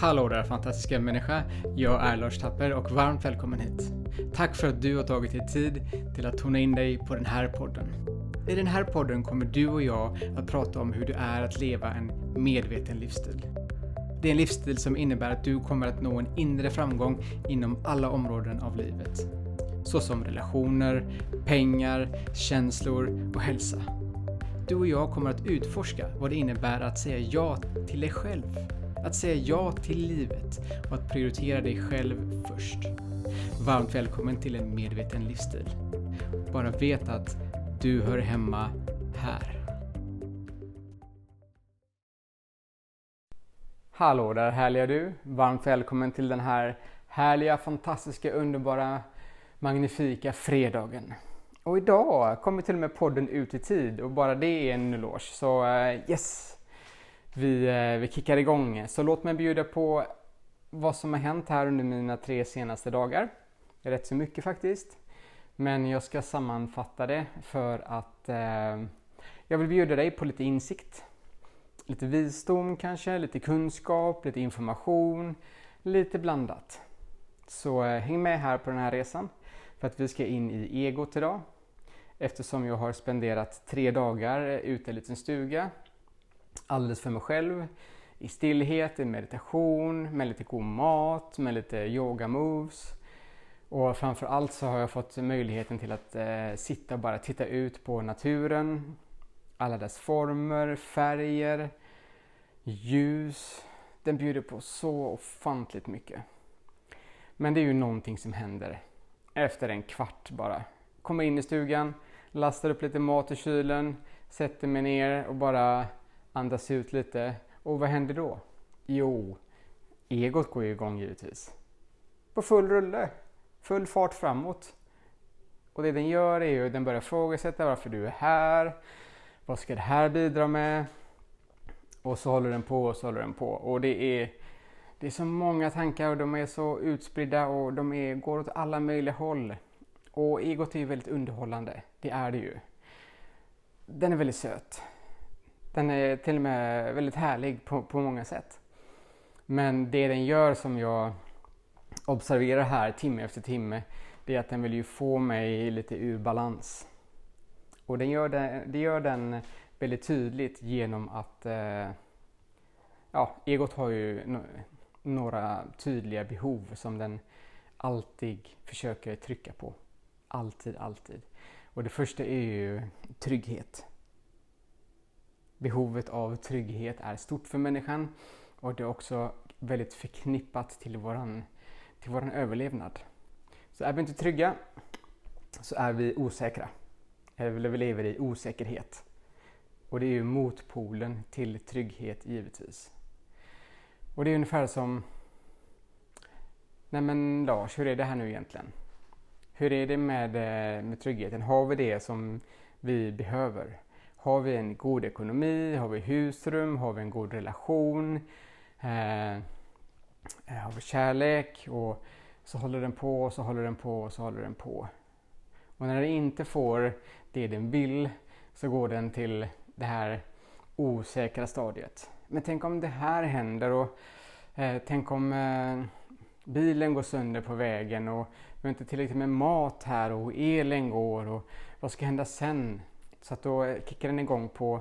Hallå där fantastiska människa! Jag är Lars Tapper och varmt välkommen hit. Tack för att du har tagit dig tid till att tona in dig på den här podden. I den här podden kommer du och jag att prata om hur det är att leva en medveten livsstil. Det är en livsstil som innebär att du kommer att nå en inre framgång inom alla områden av livet. Såsom relationer, pengar, känslor och hälsa. Du och jag kommer att utforska vad det innebär att säga ja till dig själv. Att säga ja till livet och att prioritera dig själv först. Varmt välkommen till en medveten livsstil. Bara vet att du hör hemma här. Hallå där härliga du! Varmt välkommen till den här härliga, fantastiska, underbara, magnifika fredagen. Och idag kommer till och med podden ut i tid och bara det är en eloge. Så eh, yes! Vi, eh, vi kickar igång. Så låt mig bjuda på vad som har hänt här under mina tre senaste dagar. Rätt så mycket faktiskt. Men jag ska sammanfatta det för att eh, jag vill bjuda dig på lite insikt. Lite visdom kanske, lite kunskap, lite information, lite blandat. Så eh, häng med här på den här resan för att vi ska in i egot idag eftersom jag har spenderat tre dagar ute i en liten stuga alldeles för mig själv i stillhet, i meditation, med lite god mat, med lite yoga moves. Och framförallt så har jag fått möjligheten till att eh, sitta och bara titta ut på naturen, alla dess former, färger, ljus. Den bjuder på så ofantligt mycket. Men det är ju någonting som händer efter en kvart bara. Kommer in i stugan, lastar upp lite mat i kylen, sätter mig ner och bara andas ut lite. Och vad händer då? Jo, egot går ju igång givetvis. På full rulle, full fart framåt. Och det den gör är ju att den börjar ifrågasätta varför du är här. Vad ska det här bidra med? Och så håller den på och så håller den på. Och det är, det är så många tankar och de är så utspridda och de är, går åt alla möjliga håll. Och egot är ju väldigt underhållande. Det är det ju. Den är väldigt söt. Den är till och med väldigt härlig på, på många sätt. Men det den gör som jag observerar här timme efter timme, det är att den vill ju få mig lite ur balans. Och den gör den, det gör den väldigt tydligt genom att eh, ja, egot har ju no några tydliga behov som den alltid försöker trycka på. Alltid, alltid. Och det första är ju trygghet. Behovet av trygghet är stort för människan och det är också väldigt förknippat till våran, till våran överlevnad. Så är vi inte trygga så är vi osäkra. Eller vi lever i osäkerhet. Och det är ju motpolen till trygghet givetvis. Och det är ungefär som Nej men Lars, hur är det här nu egentligen? Hur är det med, eh, med tryggheten? Har vi det som vi behöver? Har vi en god ekonomi? Har vi husrum? Har vi en god relation? Eh, eh har vi kärlek? Och så håller den på och så håller den på och så håller den på. Och när den inte får det den vill så går den till det här osäkra stadiet. Men tänk om det här händer och eh, tänk om eh, bilen går sönder på vägen och vi har inte tillräckligt med mat här och elen går och vad ska hända sen? Så att då kickar den igång på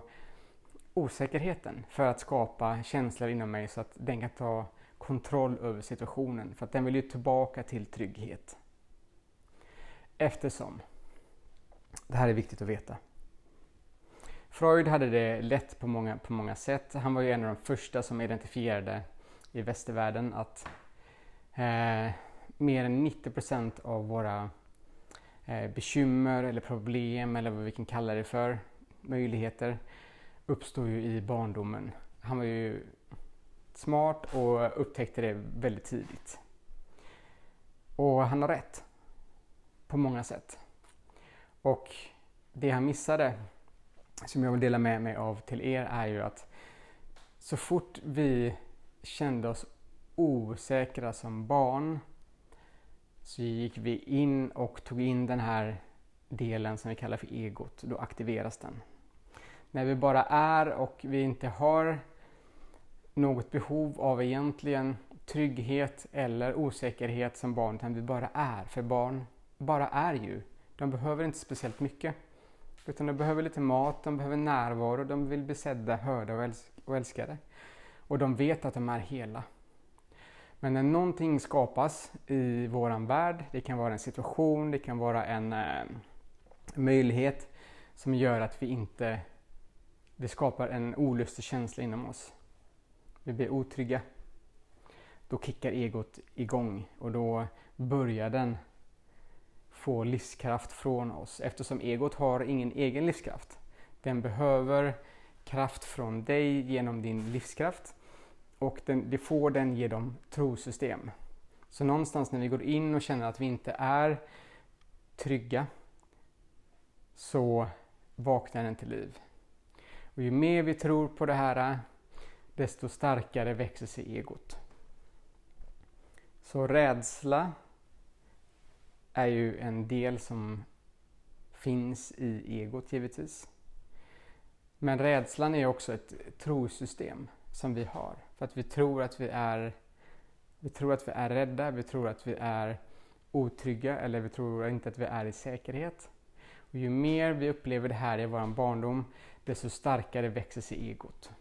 osäkerheten för att skapa känslor inom mig så att den kan ta kontroll över situationen. För att den vill ju tillbaka till trygghet. Eftersom, det här är viktigt att veta. Freud hade det lätt på många, på många sätt. Han var ju en av de första som identifierade i västvärlden att eh, mer än 90% av våra Eh, bekymmer eller problem eller vad vi kan kalla det för, möjligheter, uppstår ju i barndomen. Han var ju smart och upptäckte det väldigt tidigt. Och han har rätt. På många sätt. Och det han missade, som jag vill dela med mig av till er, är ju att så fort vi kände oss osäkra som barn så gick vi in och tog in den här delen som vi kallar för egot. Då aktiveras den. När vi bara är och vi inte har något behov av egentligen trygghet eller osäkerhet som barn, utan vi bara är. För barn bara är ju. De behöver inte speciellt mycket. Utan de behöver lite mat, de behöver närvaro, de vill bli sedda, hörda och, älskade. Och de vet att de är hela. Men när någonting skapas i våran värld, det kan vara en situation, det kan vara en eh, möjlighet som gör att vi inte... Det skapar en olustig känsla inom oss. Vi blir otrygga. Då kickar egot igång och då börjar den få livskraft från oss eftersom egot har ingen egen livskraft. Den behöver kraft från dig genom din livskraft och den, det får den genom trosystem. Så någonstans när vi går in och känner att vi inte är trygga så vaknar den till liv. Och ju mer vi tror på det här desto starkare växer sig egot. Så rädsla är ju en del som finns i egot givetvis. Men rädslan är också ett trosystem som vi har. För att vi tror att vi är, vi tror att vi är rädda, vi tror att vi är otrygga eller vi tror inte att vi är i säkerhet. Och ju mer vi upplever det här i vår barndom, desto starkare växer sig egot.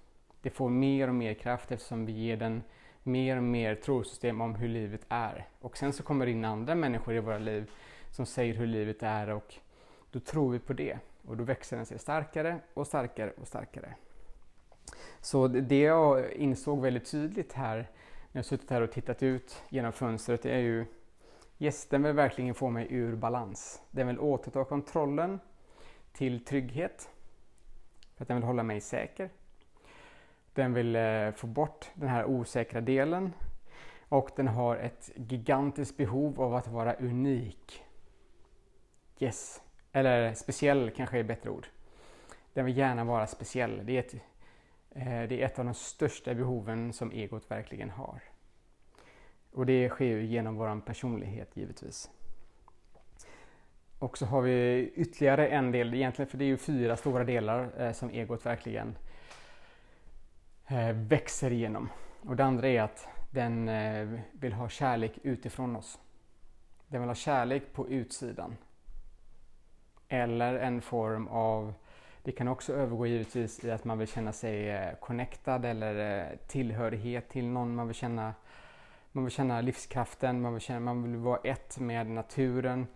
Det får mer och mer kraft eftersom vi ger den mer och mer trosystem om hur livet är. Och sen så kommer det in andra människor i våra liv som säger hur livet är och då tror vi på det. Och då växer den sig starkare och starkare och starkare. Så det jag insåg väldigt tydligt här när jag suttit här och tittat ut genom fönstret är ju Yes, den vill verkligen få mig ur balans. Den vill återta kontrollen till trygghet. För att den vill hålla mig säker. Den vill eh, få bort den här osäkra delen. Och den har ett gigantiskt behov av att vara unik. Yes. Eller speciell kanske är ett bättre ord. Den vill gärna vara speciell. Det är ett, Eh, det är ett av de största behoven som egot verkligen har. Och det sker ju genom vår personlighet givetvis. Och så har vi ytterligare en del, egentligen för det är ju fyra stora delar eh, som egot verkligen eh, växer igenom. Och det andra är att den vill ha kärlek utifrån oss. Den vill ha kärlek på utsidan. Eller en form av, det kan också övergå givetvis i att man vill känna sig eh, connectad eller eh, tillhörighet till någon. Man vill känna man vill känna livskraften, man vill, känna, man vill vara ett med naturen,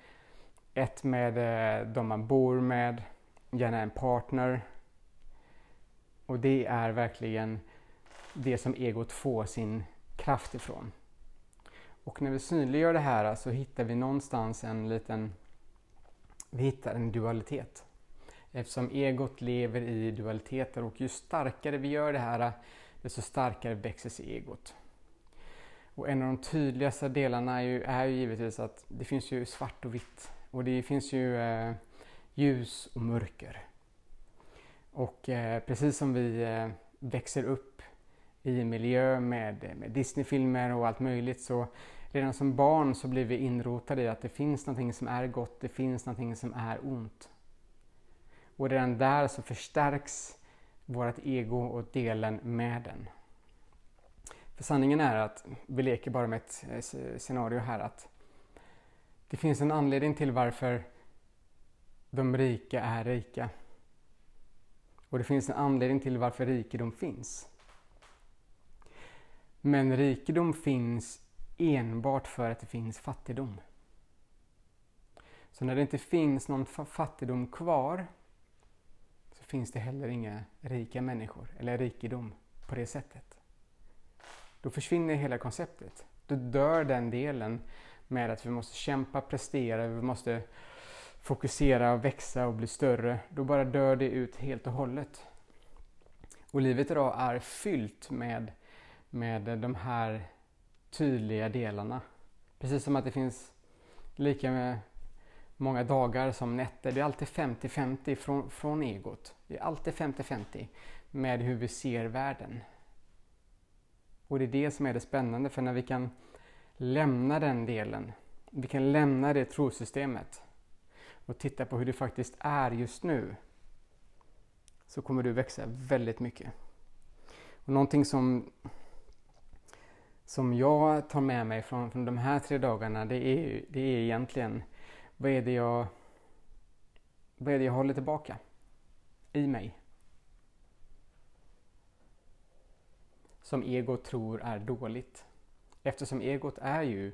ett med eh, de man bor med, gärna en partner. Och det är verkligen det som egot får sin kraft ifrån. Och när vi synliggör det här så hittar vi någonstans en liten, vi hittar en dualitet. Eftersom egot lever i dualiteter och ju starkare vi gör det här desto starkare växer sig egot. Och en av de tydligaste delarna är ju, är ju givetvis att det finns ju svart och vitt. Och det finns ju eh, ljus och mörker. Och eh, precis som vi eh, växer upp i en miljö med, med Disneyfilmer och allt möjligt så redan som barn så blir vi inrotade i att det finns någonting som är gott, det finns någonting som är ont. Och redan där så förstärks vårt ego och delen med den. För sanningen är att, vi leker bara med ett eh, scenario här, att det finns en anledning till varför de rika är rika. Och det finns en anledning till varför rikedom finns. Men rikedom finns enbart för att det finns fattigdom. Så när det inte finns någon fattigdom kvar finns det heller inga rika människor eller rikedom på det sättet. Då försvinner hela konceptet. Då dör den delen med att vi måste kämpa, prestera, vi måste fokusera, växa och bli större. Då bara dör det ut helt och hållet. Och livet idag är fyllt med, med de här tydliga delarna. Precis som att det finns lika med många dagar som nätter. Det är alltid 50-50 från, från egot. Det är alltid 50-50 med hur vi ser världen. Och det är det som är det spännande för när vi kan lämna den delen, vi kan lämna det trosystemet och titta på hur det faktiskt är just nu så kommer du växa väldigt mycket. Och någonting som, som jag tar med mig från, från de här tre dagarna det är, det är egentligen vad är det jag vad är det jag håller tillbaka i mig? Som egot tror är dåligt. Eftersom egot är ju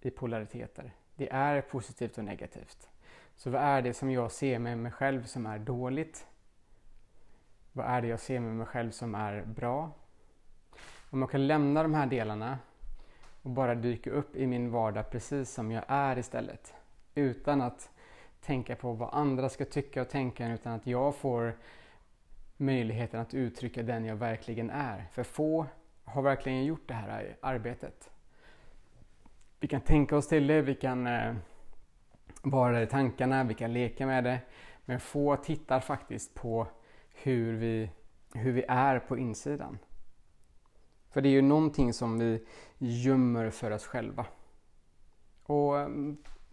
i polariteter. Det är positivt och negativt. Så vad är det som jag ser med mig själv som är dåligt? Vad är det jag ser med mig själv som är bra? Om jag kan lämna de här delarna och bara dyka upp i min vardag precis som jag är istället. Utan att tänka på vad andra ska tycka och tänka utan att jag får möjligheten att uttrycka den jag verkligen är. För få har verkligen gjort det här arbetet. Vi kan tänka oss till det, vi kan eh, vara där i tankarna, vi kan leka med det. Men få tittar faktiskt på hur vi, hur vi är på insidan. För det är ju någonting som vi gömmer för oss själva. Och eh,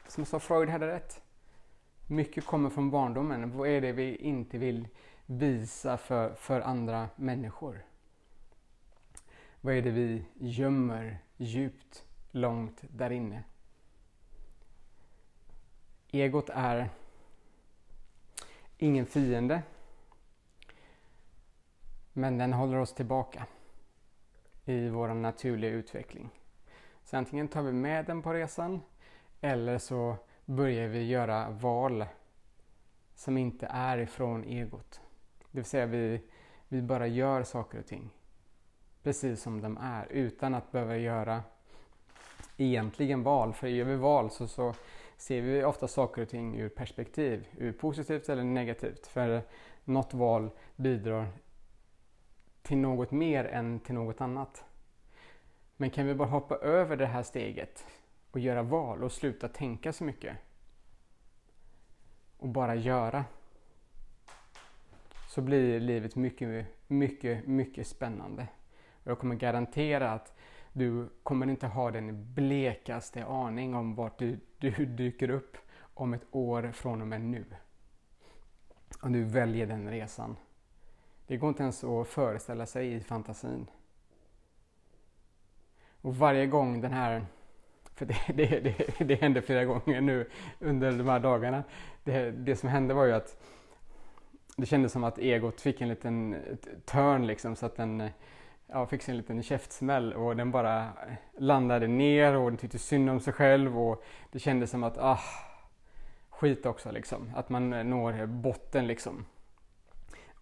som jag sa, Freud hade rätt. Mycket kommer från barndomen. Vad är det vi inte vill visa för, för andra människor? Vad är det vi gömmer djupt, långt där inne? Egot är ingen fiende. Men den håller oss tillbaka i vår naturliga utveckling. Så antingen tar vi med den på resan eller så börjar vi göra val som inte är ifrån egot. Det vill säga vi, vi bara gör saker och ting precis som de är utan att behöva göra egentligen val. För gör vi val så, så ser vi ofta saker och ting ur perspektiv, ur positivt eller negativt. För något val bidrar till något mer än till något annat. Men kan vi bara hoppa över det här steget och göra val och sluta tänka så mycket och bara göra så blir livet mycket, mycket, mycket spännande. Och jag kommer garantera att du kommer inte ha den blekaste aning om vart du, du dyker upp om ett år från och med nu. Om du väljer den resan. Det går inte ens att föreställa sig i fantasin. Och varje gång den här, för det, det, det, det hände flera gånger nu under de här dagarna. Det, det som hände var ju att det kändes som att egot fick en liten törn liksom så att den ja, fick sig en liten käftsmäll och den bara landade ner och den tyckte synd om sig själv och det kändes som att ah, skit också liksom. Att man når botten liksom.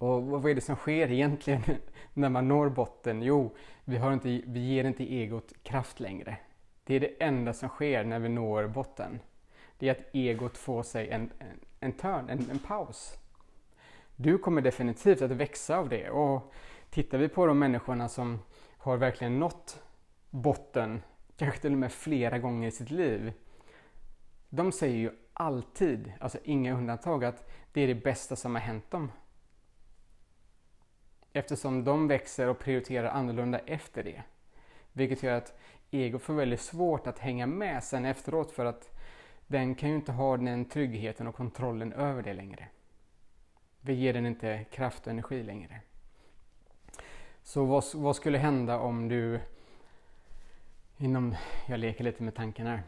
Och vad är det som sker egentligen när man når botten? Jo, vi, har inte, vi ger inte egot kraft längre. Det är det enda som sker när vi når botten. Det är att egot får sig en, en, en törn, en, en paus. Du kommer definitivt att växa av det. Och tittar vi på de människorna som har verkligen nått botten, kanske till och med flera gånger i sitt liv. De säger ju alltid, alltså inga undantag, att det är det bästa som har hänt dem. Eftersom de växer och prioriterar annorlunda efter det. Vilket gör att ego får väldigt svårt att hänga med sen efteråt för att den kan ju inte ha den tryggheten och kontrollen över det längre. Vi ger den inte kraft och energi längre. Så vad, vad skulle hända om du inom, jag leker lite med tanken här.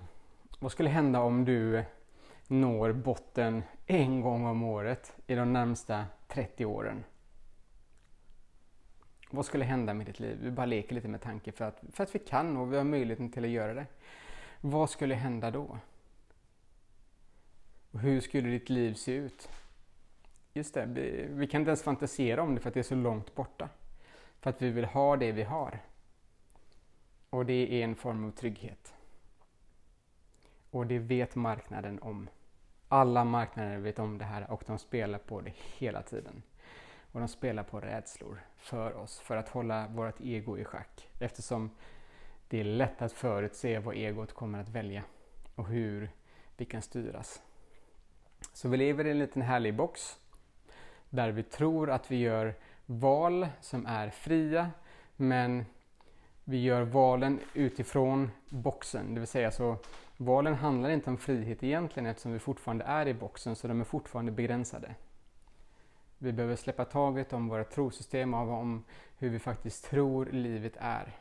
Vad skulle hända om du når botten en gång om året i de närmsta 30 åren? Vad skulle hända med ditt liv? Vi bara leker lite med tanke för att, för att vi kan och vi har möjligheten till att göra det. Vad skulle hända då? Och hur skulle ditt liv se ut? Just det, vi, vi kan inte ens fantisera om det för att det är så långt borta. För att vi vill ha det vi har. Och det är en form av trygghet. Och det vet marknaden om. Alla marknader vet om det här och de spelar på det hela tiden. Och de spelar på rädslor för oss, för att hålla vårt ego i schack. Eftersom det är lätt att förutse vad egot kommer att välja och hur vi kan styras. Så vi lever i en liten härlig box där vi tror att vi gör val som är fria men vi gör valen utifrån boxen. Det vill säga så valen handlar inte om frihet egentligen eftersom vi fortfarande är i boxen så de är fortfarande begränsade. Vi behöver släppa taget om våra trosystem, om hur vi faktiskt tror livet är.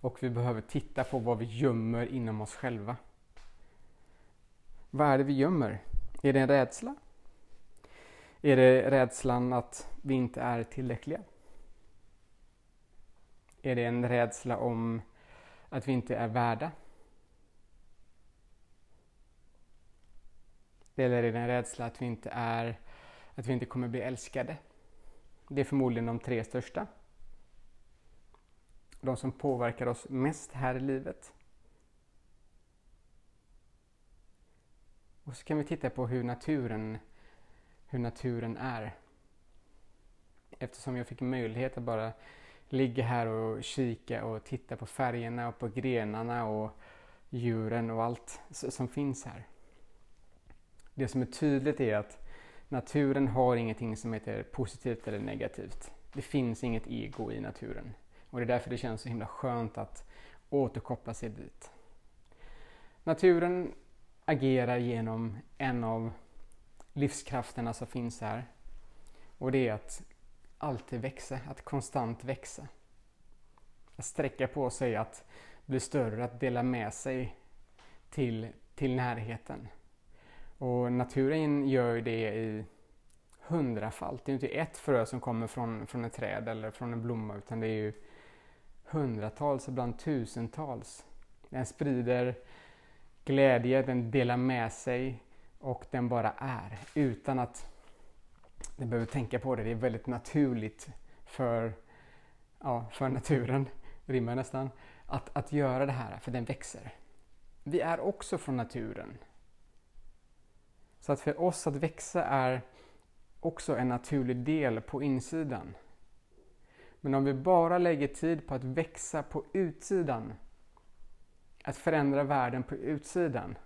Och vi behöver titta på vad vi gömmer inom oss själva. Vad är det vi gömmer? Är det en rädsla? Är det rädslan att vi inte är tillräckliga? Är det en rädsla om att vi inte är värda? Eller är det en rädsla att vi inte är att vi inte kommer bli älskade? Det är förmodligen de tre största. De som påverkar oss mest här i livet. Och så kan vi titta på hur naturen, hur naturen är. Eftersom jag fick möjlighet att bara ligga här och kika och titta på färgerna och på grenarna och djuren och allt som finns här. Det som är tydligt är att naturen har ingenting som heter positivt eller negativt. Det finns inget ego i naturen. Och det är därför det känns så himla skönt att återkoppla sig dit. Naturen agerar genom en av livskrafterna som finns här. Och det är att alltid växa, att konstant växa. Att sträcka på sig, att bli större, att dela med sig till, till närheten. Och naturen gör det i hundrafalt. Det är inte ett frö som kommer från, från ett träd eller från en blomma utan det är ju hundratals, ibland tusentals. Den sprider glädje, den delar med sig och den bara är utan att den behöver tänka på det. Det är väldigt naturligt för, ja, för naturen, rimmar nästan, att, att göra det här för den växer. Vi är också från naturen. Så att för oss att växa är också en naturlig del på insidan. Men om vi bara lägger tid på att växa på utsidan, att förändra världen på utsidan,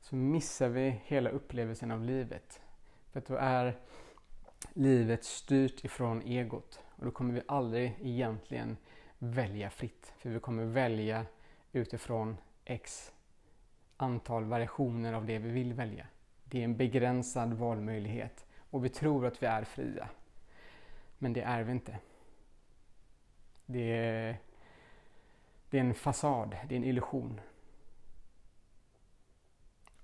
så missar vi hela upplevelsen av livet. För då är livet styrt ifrån egot och då kommer vi aldrig egentligen välja fritt. För vi kommer välja utifrån x antal variationer av det vi vill välja. Det är en begränsad valmöjlighet och vi tror att vi är fria. Men det är vi inte. Det är, det är en fasad, det är en illusion.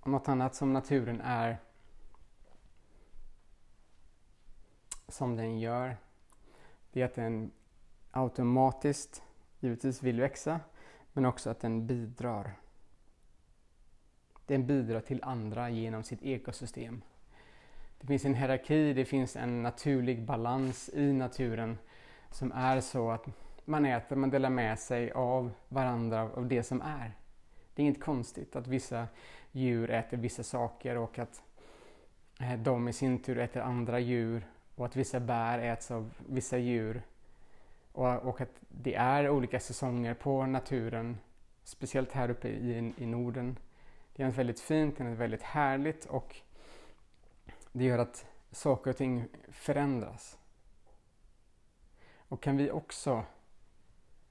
Och något annat som naturen är som den gör, det är att den automatiskt givetvis vill växa, men också att den bidrar. Den bidrar till andra genom sitt ekosystem. Det finns en hierarki, det finns en naturlig balans i naturen som är så att man äter, man delar med sig av varandra, av det som är. Det är inget konstigt att vissa djur äter vissa saker och att eh, de i sin tur äter andra djur och att vissa bär äts av vissa djur. Och, att det är olika säsonger på naturen, speciellt här uppe i, i Norden. Det är väldigt fint, det är väldigt härligt och det gör att saker och ting förändras. Och kan vi också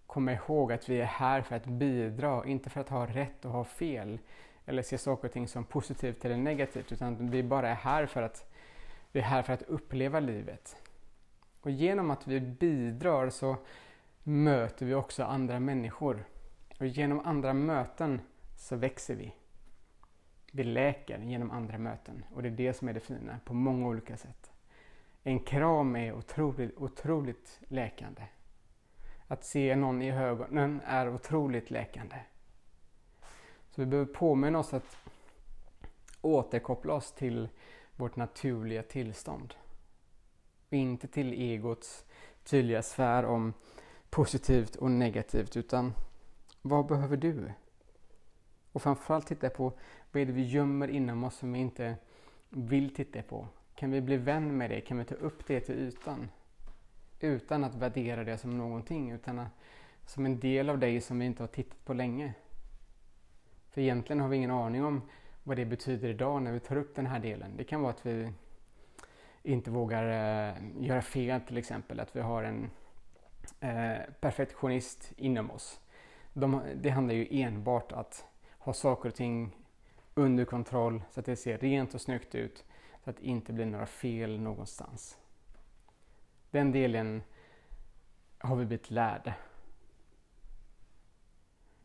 komma ihåg att vi är här för att bidra, inte för att ha rätt och ha fel eller se saker och ting som positivt eller negativt utan vi bara är här för att vi är här för att uppleva livet. Och genom att vi bidrar så möter vi också andra människor. Och genom andra möten så växer vi. Vi läker genom andra möten och det är det som är det fina på många olika sätt. En kram är otroligt, otroligt läkande. Att se någon i ögonen är otroligt läkande. Så vi behöver påminna oss att återkoppla oss till vårt naturliga tillstånd. inte till egots tydliga sfär om positivt och negativt utan vad behöver du? Och framförallt titta på vad är det vi gömmer inom oss som vi inte vill titta på? Kan vi bli vän med det? Kan vi ta upp det till ytan? Utan att värdera det som någonting, utan som en del av dig som vi inte har tittat på länge. För egentligen har vi ingen aning om vad det betyder idag när vi tar upp den här delen. Det kan vara att vi inte vågar eh, göra fel till exempel, att vi har en eh, perfektionist inom oss. De, det handlar ju enbart att ha saker och ting under kontroll så att det ser rent och snyggt ut. så att det inte blir några fel någonstans. Den delen har vi blivit lärda.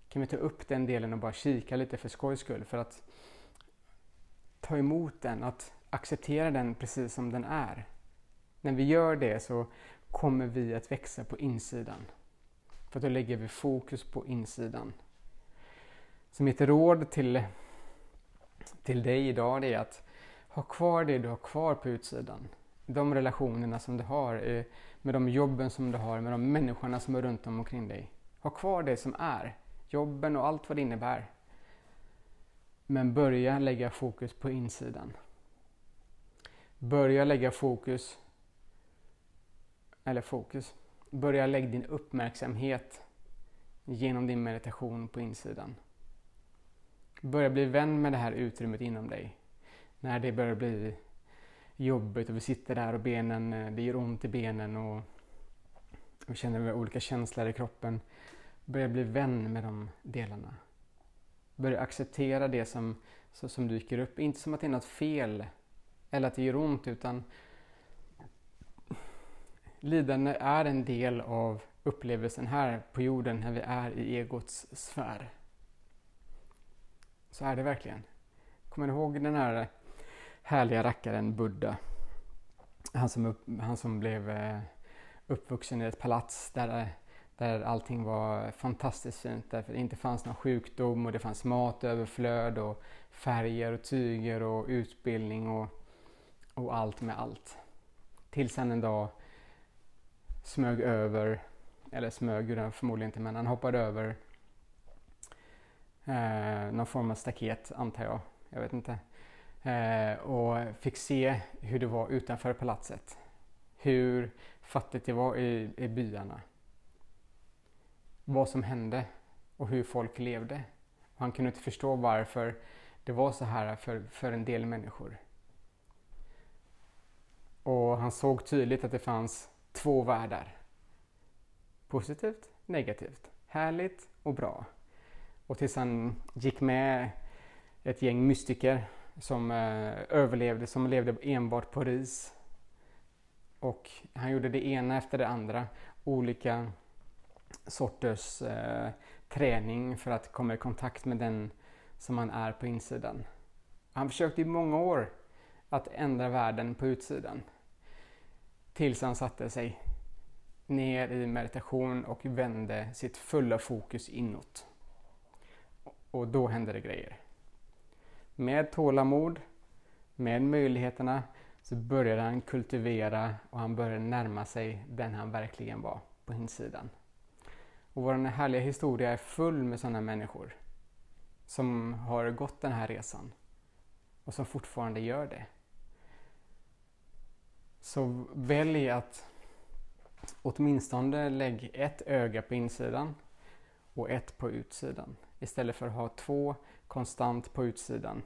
Kan vi ta upp den delen och bara kika lite för skojs skull för att ta emot den, att acceptera den precis som den är. När vi gör det så kommer vi att växa på insidan. För då lägger vi fokus på insidan. Så mitt råd till, till dig idag är att ha kvar det du har kvar på utsidan. De relationerna som du har, eh, med de jobben som du har, med de människorna som är runt omkring dig. Ha kvar det som är, jobben och allt vad det innebär. Men börja lägga fokus på insidan. Börja lägga fokus, eller fokus, börja lägga din uppmärksamhet genom din meditation på insidan. Börja bli vän med det här utrymmet inom dig. När det börjar bli jobbigt och vi sitter där och benen, eh, det gör ont i benen och vi känner olika känslor i kroppen. Börja bli vän med de delarna. Börja acceptera det som, som dyker upp. Inte som att det är något fel eller att det gör ont utan lidande är en del av upplevelsen här på jorden när vi är i egots sfär. Så är det verkligen. Kommer du ihåg den här härliga rackaren Buddha? Han som, upp, han som blev eh, uppvuxen i ett palats där, där allting var fantastiskt fint. Därför det inte fanns någon sjukdom och det fanns mat, överflöd och färger och tyger och utbildning och, och allt med allt. Tills han en dag smög över, eller smög gjorde han förmodligen inte, men han hoppade över eh, någon form av staket antar jag, jag vet inte. Eh, och fick se hur det var utanför palatset. Hur fattigt det var i, i byarna. Vad som hände och hur folk levde. Och han kunde inte förstå varför det var så här för, för en del människor. Och han såg tydligt att det fanns två världar. Positivt, negativt, härligt och bra. Och tills han gick med ett gäng mystiker som eh, överlevde, som levde enbart på ris. Och han gjorde det ena efter det andra. Olika sorters eh, träning för att komma i kontakt med den som han är på insidan. Han försökte i många år att ändra världen på utsidan. Tills han satte sig ner i meditation och vände sitt fulla fokus inåt. Och då händer det grejer. Med tålamod, med möjligheterna, så började han kultivera och han började närma sig den han verkligen var på insidan. Och vår härliga historia är full med sådana människor som har gått den här resan och som fortfarande gör det. Så välj att åtminstone lägg ett öga på insidan och ett på utsidan istället för att ha två konstant på utsidan.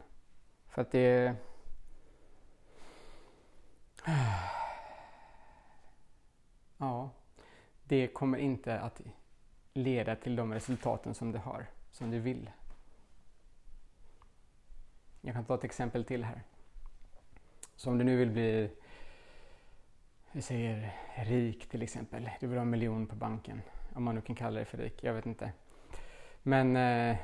För att det... Ja, det kommer inte att leda till de resultaten som du har, som du vill. Jag kan ta ett exempel till här. Så om du nu vill bli, vi säger rik till exempel. Du vill ha en miljon på banken. Om man nu kan kalla det för rik, jag vet inte. Men eh,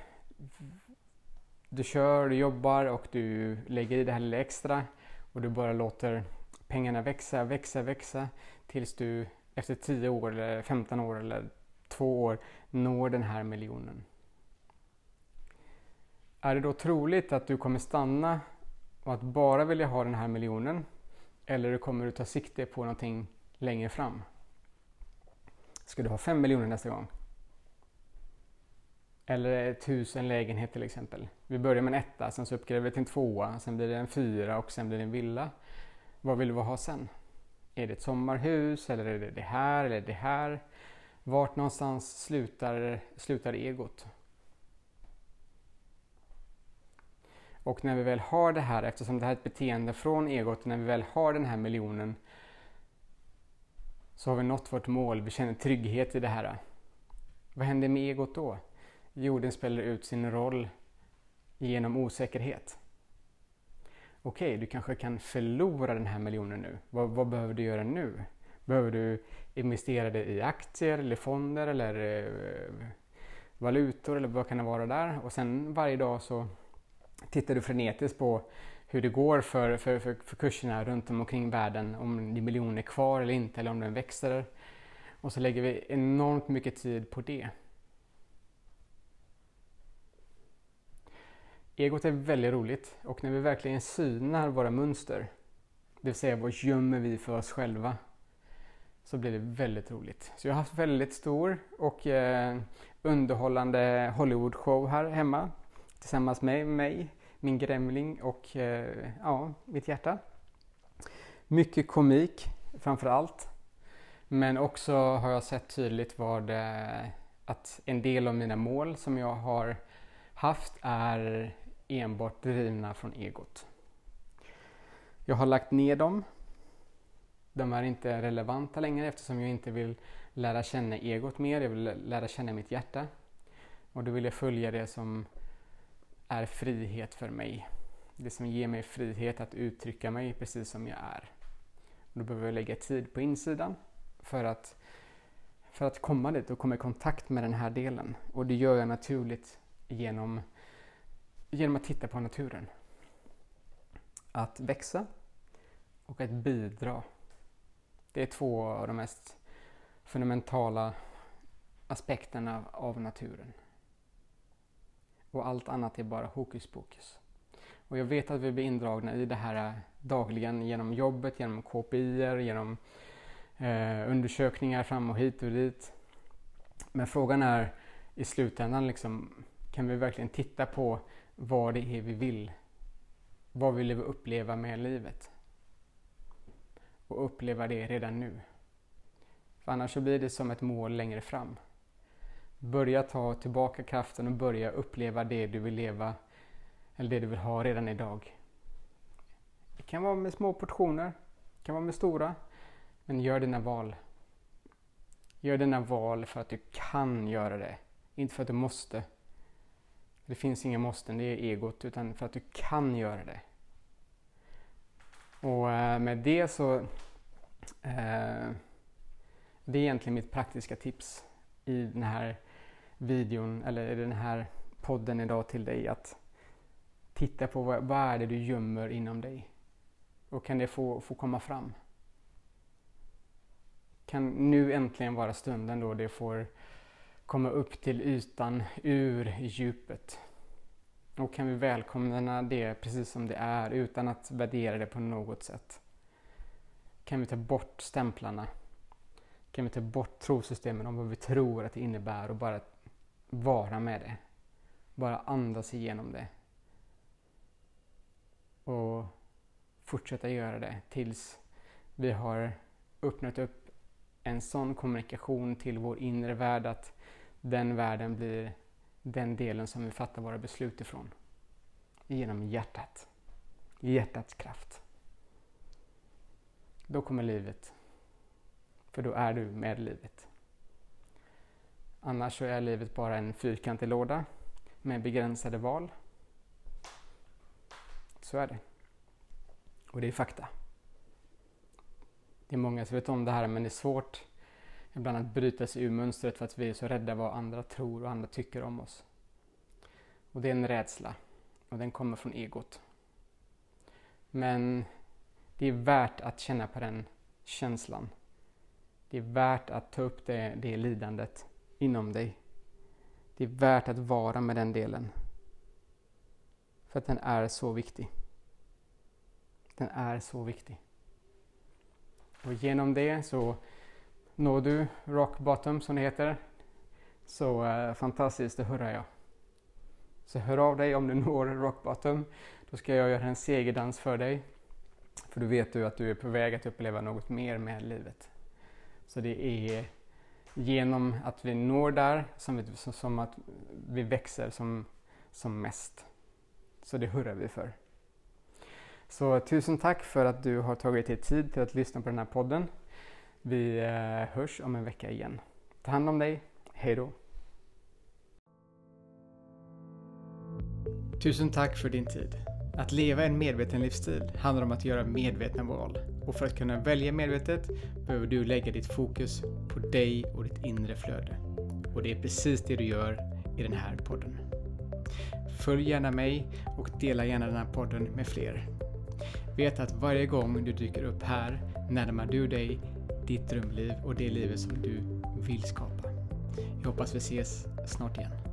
du kör, du jobbar och du lägger i det här lilla extra och du bara låter pengarna växa, växa, växa tills du efter 10 år, eller 15 år eller 2 år når den här miljonen. Är det då troligt att du kommer stanna och att bara vilja ha den här miljonen? Eller kommer du ta sikte på någonting längre fram? Ska du ha 5 miljoner nästa gång? Eller ett hus, en lägenhet till exempel. Vi börjar med en etta, sen så uppgraderar vi till en tvåa, sen blir det en fyra och sen blir det en villa. Vad vill vi ha sen? Är det ett sommarhus eller är det det här eller det här? Vart någonstans slutar, slutar egot? Och när vi väl har det här, eftersom det här är ett beteende från egot, när vi väl har den här miljonen så har vi nått vårt mål, vi känner trygghet i det här. Vad händer med egot då? Jorden spelar ut sin roll genom osäkerhet. okej, okay, du kanske kan förlora den här miljonen nu. Vad, vad, behöver du göra nu? Behöver du investera det i aktier eller fonder eller eh, valutor eller vad kan det vara där? Och sen varje dag så tittar du frenetiskt på hur det går för, för, för, för kurserna runt omkring världen, om det är miljoner kvar eller inte, eller om den växer. Och så lägger vi enormt mycket tid på det. Egot är väldigt roligt och när vi verkligen synar våra mönster, det vill säga vad gömmer vi för oss själva, så blir det väldigt roligt. Så jag har haft väldigt stor och eh, underhållande Hollywood-show här hemma tillsammans med mig, min grämling och eh, ja, mitt hjärta. Mycket komik framför allt. Men också har jag sett tydligt vad eh, att en del av mina mål som jag har haft är enbart drivna från egot. Jag har lagt ner dem. De är inte relevanta längre eftersom jag inte vill lära känna egot mer. Jag vill lära känna mitt hjärta. Och då vill jag följa det som är frihet för mig. Det som ger mig frihet att uttrycka mig precis som jag är. Då behöver jag lägga tid på insidan för att, för att komma dit och komma i kontakt med den här delen. Och det gör jag naturligt genom genom att titta på naturen. Att växa och att bidra. Det är två av de mest fundamentala aspekterna av naturen. Och allt annat är bara hokus pokus. Och jag vet att vi blir indragna i det här dagligen genom jobbet, genom KPI, genom eh, undersökningar fram och hit och dit. Men frågan är i slutändan, liksom, kan vi verkligen titta på vad det är vi vill. Vad vill vi uppleva med livet? Och uppleva det redan nu. För annars så blir det som ett mål längre fram. Börja ta tillbaka kraften och börja uppleva det du vill leva eller det du vill ha redan idag. Det kan vara med små portioner, det kan vara med stora. Men gör dina val. Gör dina val för att du kan göra det, inte för att du måste. Det finns inga måsten, det är egot, utan för att du kan göra det. Och eh, med det så... Eh, det är egentligen mitt praktiska tips i den här videon, eller i den här podden idag till dig. Att titta på vad, vad är det du gömmer inom dig? Och kan det få, få komma fram? Kan nu äntligen vara stunden då det får komma upp till ytan ur djupet. Och kan vi välkomna det precis som det är utan att värdera det på något sätt. Kan vi ta bort stämplarna. Kan vi ta bort trosystemen om vad vi tror att det innebär och bara vara med det. Bara andas igenom det. Och fortsätta göra det tills vi har öppnat upp en sån kommunikation till vår inre värld att den världen blir den delen som vi fattar våra beslut ifrån. Genom hjärtat. Hjärtats kraft. Då kommer livet. För då är du med livet. Annars så är livet bara en fyrkantig låda med begränsade val. Så är det. Och det är fakta. Det är många som vet om det här men det är svårt ibland att bryta sig ur mönstret för att vi är så rädda vad andra tror och andra tycker om oss. Och det är en rädsla och den kommer från egot. Men det är värt att känna på den känslan. Det är värt att ta upp det, det lidandet inom dig. Det är värt att vara med den delen. För att den är så viktig. Den är så viktig. Och genom det så Når du rock bottom som det heter så eh, fantastiskt, det hurrar jag. Så hör av dig om du når rock bottom. Då ska jag göra en segerdans för dig. För då vet du att du är på väg att uppleva något mer med livet. Så det är genom att vi når där som, vi, som att vi växer som, som mest. Så det hurrar vi för. Så tusen tack för att du har tagit dig tid till att lyssna på den här podden. Vi eh, hörs om en vecka igen. Ta hand om dig. Hej då. Tusen tack för din tid. Att leva en medveten livsstil handlar om att göra medvetna val. Och för att kunna välja medvetet behöver du lägga ditt fokus på dig och ditt inre flöde. Och det är precis det du gör i den här podden. Följ gärna mig och dela gärna den här podden med fler. Vet att varje gång du dyker upp här närmar du dig ditt drömliv och det livet som du vill skapa. Jag hoppas vi ses snart igen.